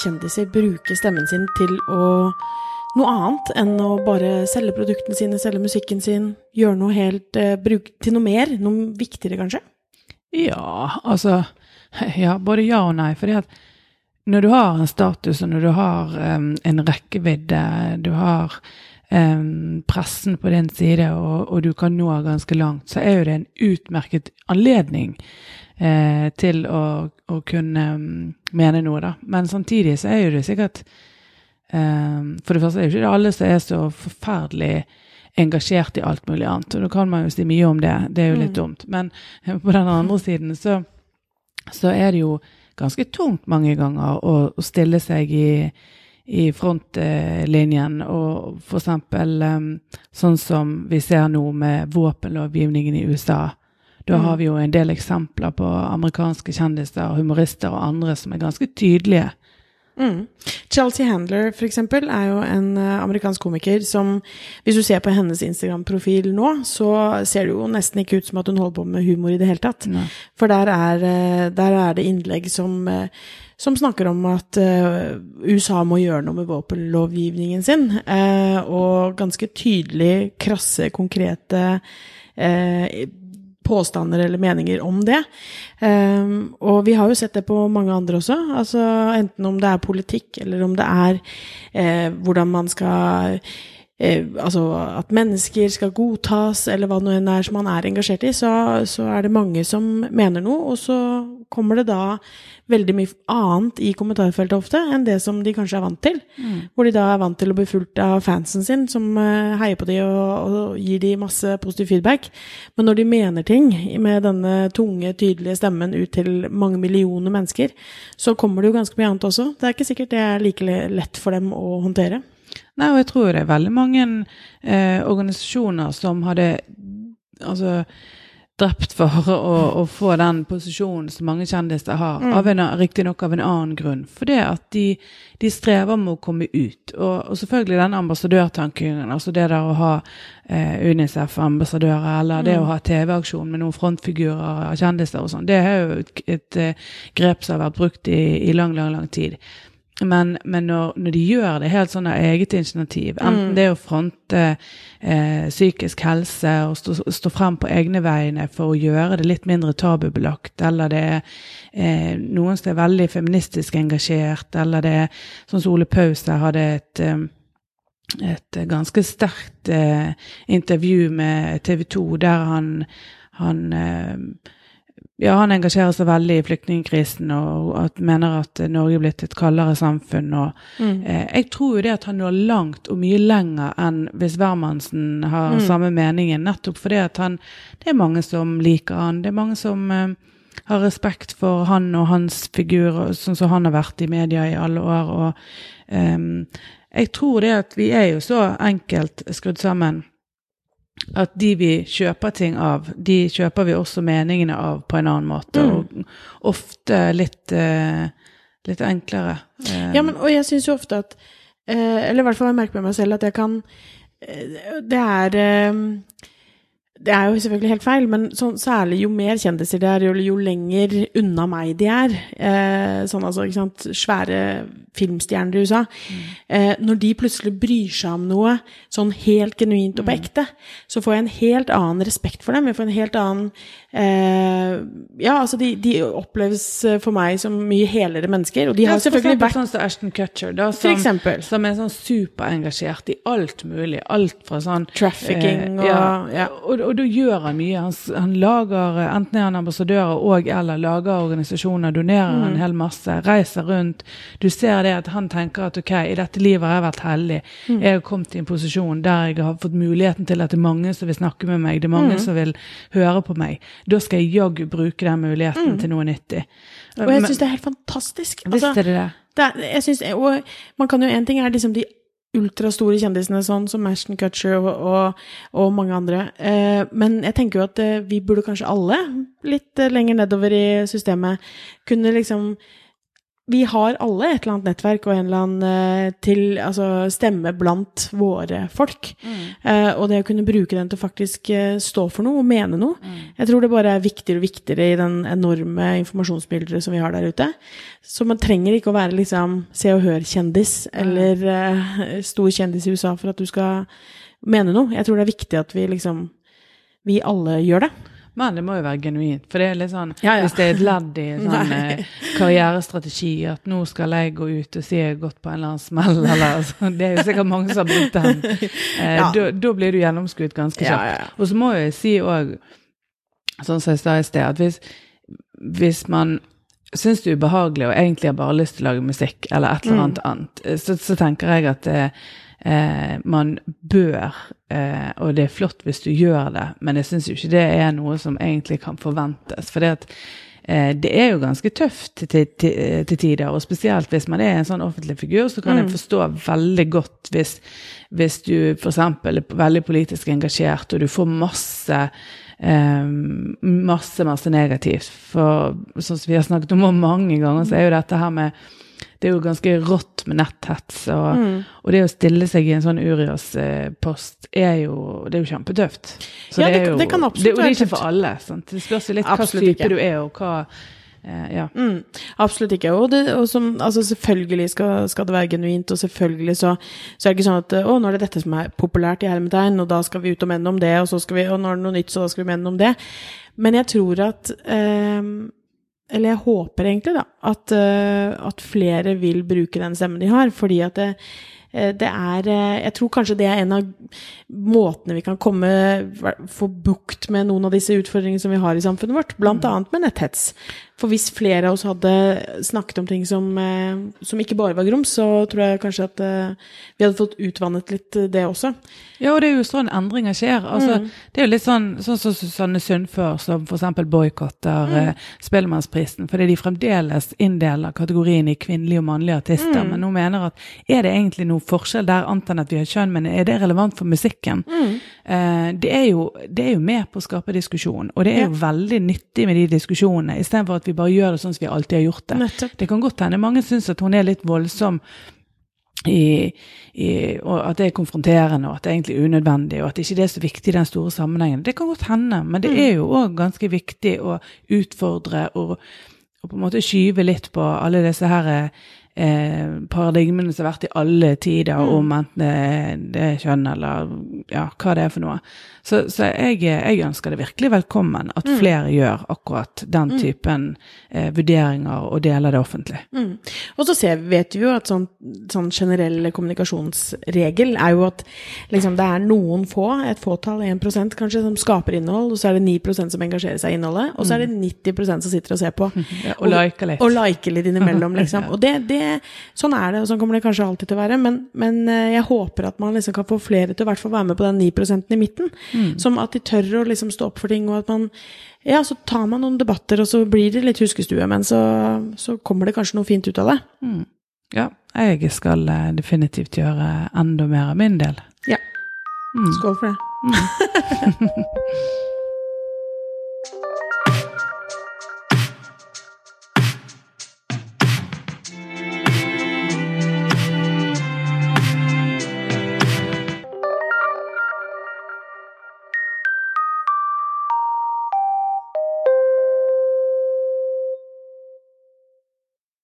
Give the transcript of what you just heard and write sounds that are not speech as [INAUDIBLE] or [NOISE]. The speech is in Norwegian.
kjendiser bruke stemmen sin til å noe annet enn å bare selge produktene sine, selge musikken sin, gjøre noe helt eh, bruk, til noe mer, noe viktigere kanskje? Ja, altså Ja, både ja og nei. at når du har en status, og når du har um, en rekkevidde, du har um, pressen på din side, og, og, du kan nå ganske langt, så er jo det en utmerket anledning eh, til å, å kunne um, mene noe, da. Men samtidig så er jo det sikkert um, For det første er jo ikke det alle som er så forferdelig engasjert i alt mulig annet. Og da kan man jo si mye om det, det er jo litt mm. dumt. Men [LAUGHS] på den andre siden så, så er det jo ganske tungt mange ganger å, å stille seg i, i frontlinjen. Og eksempel um, sånn som vi ser nå med våpenlovgivningen i USA. Da har mm. vi jo en del eksempler på amerikanske kjendiser, humorister og andre som er ganske tydelige Mm. Chelsea Handler, for eksempel, er jo en uh, amerikansk komiker som Hvis du ser på hennes Instagram-profil nå, så ser det jo nesten ikke ut som at hun holder på med humor i det hele tatt. Nei. For der er, uh, der er, det innlegg som, uh, som snakker om at USA må gjøre noe med våpenlovgivningen sin. og ganske tydelig, krasse, konkrete påstander eller meninger om det. Um, og vi har jo sett det på mange andre også. Altså, enten om det er politikk, eller om det er eh, hvordan man skal eh, Altså at mennesker skal godtas, eller hva det enn er som man er engasjert i, så, så er det mange som mener noe, og så kommer det da veldig mye annet i kommentarfeltet ofte enn det som de kanskje er vant til. Mm. Hvor de da er vant til å bli fulgt av fansen sin, som uh, heier på de og, og, gir de masse positiv feedback. Men når de mener ting med denne tunge, tydelige stemmen ut til mange millioner mennesker, så kommer det jo ganske mye annet også. Det er ikke sikkert det er like lett for dem å håndtere. Nei, og jeg tror det er veldig mange eh, organisasjoner som hadde Altså drept for å, å, få den posisjonen som mange kjendiser har, mm. riktignok av en annen grunn. For det at de, de, strever med å komme ut. Og, og selvfølgelig denne ambassadørtanken, altså det der å ha eh, Unicef-ambassadører, eller mm. det å ha TV-aksjon med noen frontfigurer av kjendiser og sånn, det er jo et, et, et, eh, grep som har vært brukt i, i lang, lang, lang tid. Men, men når, når, de gjør det helt sånn av eget initiativ, enten mm. det er å fronte eh, psykisk helse og stå, stå frem på egne vegne for å gjøre det litt mindre tabubelagt, eller det er eh, noen som er veldig feministisk engasjert, eller det er sånn som Ole Paus der hadde et um, et ganske sterkt eh, intervju med TV 2 der han, han eh, ja, han engasjerer seg veldig i flyktningkrisen og at, mener at Norge er blitt et kaldere samfunn. Og, mm. eh, jeg tror jo det at han når langt og mye lenger enn hvis hvermannsen har mm. samme meningen. Nettopp fordi at han Det er mange som liker han. Det er mange som eh, har respekt for han og hans figur, sånn som han har vært i media i alle år. Og eh, jeg tror det at vi er jo så enkelt skrudd sammen at de vi kjøper ting av, de kjøper vi også meningene av på en annen måte. Mm. Og ofte litt, uh, litt enklere. Uh, ja, men, og jeg syns jo ofte at uh, Eller i hvert fall jeg merker med meg selv at jeg kan Det er det er jo selvfølgelig helt feil, men så, særlig jo mer kjendiser de er, jo, jo lenger unna meg de er, eh, sånn altså, ikke sant, svære filmstjerner i USA, mm. eh, når de plutselig bryr seg om noe sånn helt genuint og på mm. ekte, så får jeg en helt annen respekt for dem. Jeg får en helt annen eh, Ja, altså, de, de, oppleves for meg som mye helere mennesker, og de har ja, selvfølgelig vært Sånn som Ashton Cutcher, da, som, som, er sånn superengasjert i alt mulig. Alt fra sånn Trafficking og, ja, ja. og, og og da gjør han mye. Han, han, lager, enten er han ambassadører og eller lager organisasjoner, donerer mm. en hel masse, reiser rundt. Du ser det at han tenker at ok, i dette livet har jeg vært heldig. Mm. Jeg har kommet i en posisjon der jeg har fått muligheten til at det er mange som vil snakke med meg, det er mange mm. som vil høre på meg. Da skal jeg jaggu bruke den muligheten mm. til noe nyttig. Og jeg syns det er helt fantastisk. Altså, visst er det det. det er, jeg synes, og man kan jo En ting er liksom de ultrastore kjendisene sånn som Ashton Cutcher og, og, og mange andre. Eh, men jeg tenker jo at eh, vi burde kanskje alle, litt eh, lenger nedover i systemet, kunne liksom vi har alle et eller annet nettverk og en eller annen eh, til, altså, stemme blant våre folk. Mm. Uh, og det å kunne bruke den til å faktisk eh, stå for noe og mene noe. Jeg tror det bare er viktigere og viktigere i den enorme informasjonsbildet som vi har der ute. Så man trenger ikke å være liksom Se og Hør-kjendis eller uh, stor kjendis i USA for at du skal mene noe. Jeg tror det er viktig at vi liksom Vi alle gjør det. Men det må jo være genuint. For det er litt sånn, Ja, ja. hvis det er et ledd i [LAUGHS] sånn eh, karrierestrategi, at nå skal jeg gå ut og si jeg har gått på en eller annen smell, [LAUGHS] eller altså, Det er jo sikkert mange som har brukt den. [LAUGHS] Eh, Ja. da, da blir du gjennomskuet ganske kjapt. ja, ja. Og så må jeg si òg, sånn som jeg sa i sted, at hvis, hvis man syns det er ubehagelig og egentlig har bare lyst til å lage musikk eller et eller Mm. annet annet, eh, så, så tenker jeg at eh, eh, man bør, eh, og det er flott hvis du gjør det, men jeg syns jo ikke det er noe som egentlig kan forventes. For det, at, eh, det er jo ganske tøft til, til, til, til tider, og spesielt hvis man er en sånn offentlig figur, så kan jeg forstå veldig godt hvis, hvis du f.eks. er veldig politisk engasjert, og du får masse eh, masse, masse negativt. For sånn som vi har snakket om mange ganger, så er jo dette her med Det er jo ganske rått med netthets. Og, og det å stille seg i en sånn Urias-post er jo Det er jo kjempetøft. Så Ja, det kan- jo, det kan absolutt det, Og det være er ikke for alle. Sant? Det spørs jo litt hva type ikke. du er, og hva eh, Ja. Mm, absolutt ikke. Og, det, og som, altså selvfølgelig skal, skal det være genuint, og selvfølgelig så, så er det ikke sånn at å, nå er det dette som er populært i hermetegn, og da skal vi ut og mene om det, og så skal vi, og det er noe nytt, så da skal vi mene om det. Men jeg tror at eh, Eller jeg håper egentlig, da, at, eh, at flere vil bruke den stemmen de har, fordi at det, eh, det er eh, Jeg tror kanskje det er en av måtene vi kan komme Få bukt med noen av disse utfordringene som vi har i samfunnet vårt, blant annet med netthets. For hvis flere av oss hadde snakket om ting som, eh, som ikke bare var grums, så tror jeg kanskje at eh, vi hadde fått utvannet litt eh, det også. Ja, og det er jo sånn endringer skjer. Altså, Det er jo litt sånn sånn som Susanne Sundfør, som f.eks. boikotter mm. Spellemannsprisen, fordi de fremdeles inndeler kategorien i kvinnelige og mannlige artister, men nå mener at er det egentlig noe forskjell der, annet enn at vi har kjønn, men er det relevant for musikken? Eh, det, er jo, det er jo med på å skape diskusjon, og det er jo veldig nyttig med de diskusjonene, istedenfor at vi bare gjør det sånn som vi alltid har gjort det. Nettopp. Det kan godt hende mange syns at hun er litt voldsom i, i, og at det er konfronterende, og at det er egentlig unødvendig, og at ikke det er så viktig i den store sammenhengen. Det kan godt hende, men det er jo òg ganske viktig å utfordre og, og på en måte skyve litt på alle disse her eh, paradigmene som har vært i alle tider, om enten det, det er kjønn eller ja, hva det er for noe. Så, så jeg, jeg ønsker det virkelig velkommen at flere gjør akkurat den typen eh, vurderinger og deler det offentlig. Mm. Og så ser, vet vi jo at sånn, sånn generell kommunikasjonsregel er jo at liksom, det er noen få, et fåtall, 1% kanskje, som skaper innhold, og så er det 9% som engasjerer seg i innholdet, og så er det 90% som sitter og ser på. [LAUGHS] Ja, og liker litt. Og liker litt innimellom, [LAUGHS] liksom. Og det, det, sånn er det, og sånn kommer det kanskje alltid til å være, men, men eh, jeg håper at man liksom kan få flere til å være med på den 9% i midten. Som at de tør å liksom stå opp for ting, og at man Ja, så tar man noen debatter, og så blir det litt huskestue, men så, så kommer det kanskje noe fint ut av det. Ja, jeg skal eh, definitivt gjøre enda mer av min del. Ja. Mm. Skål for det. [LAUGHS]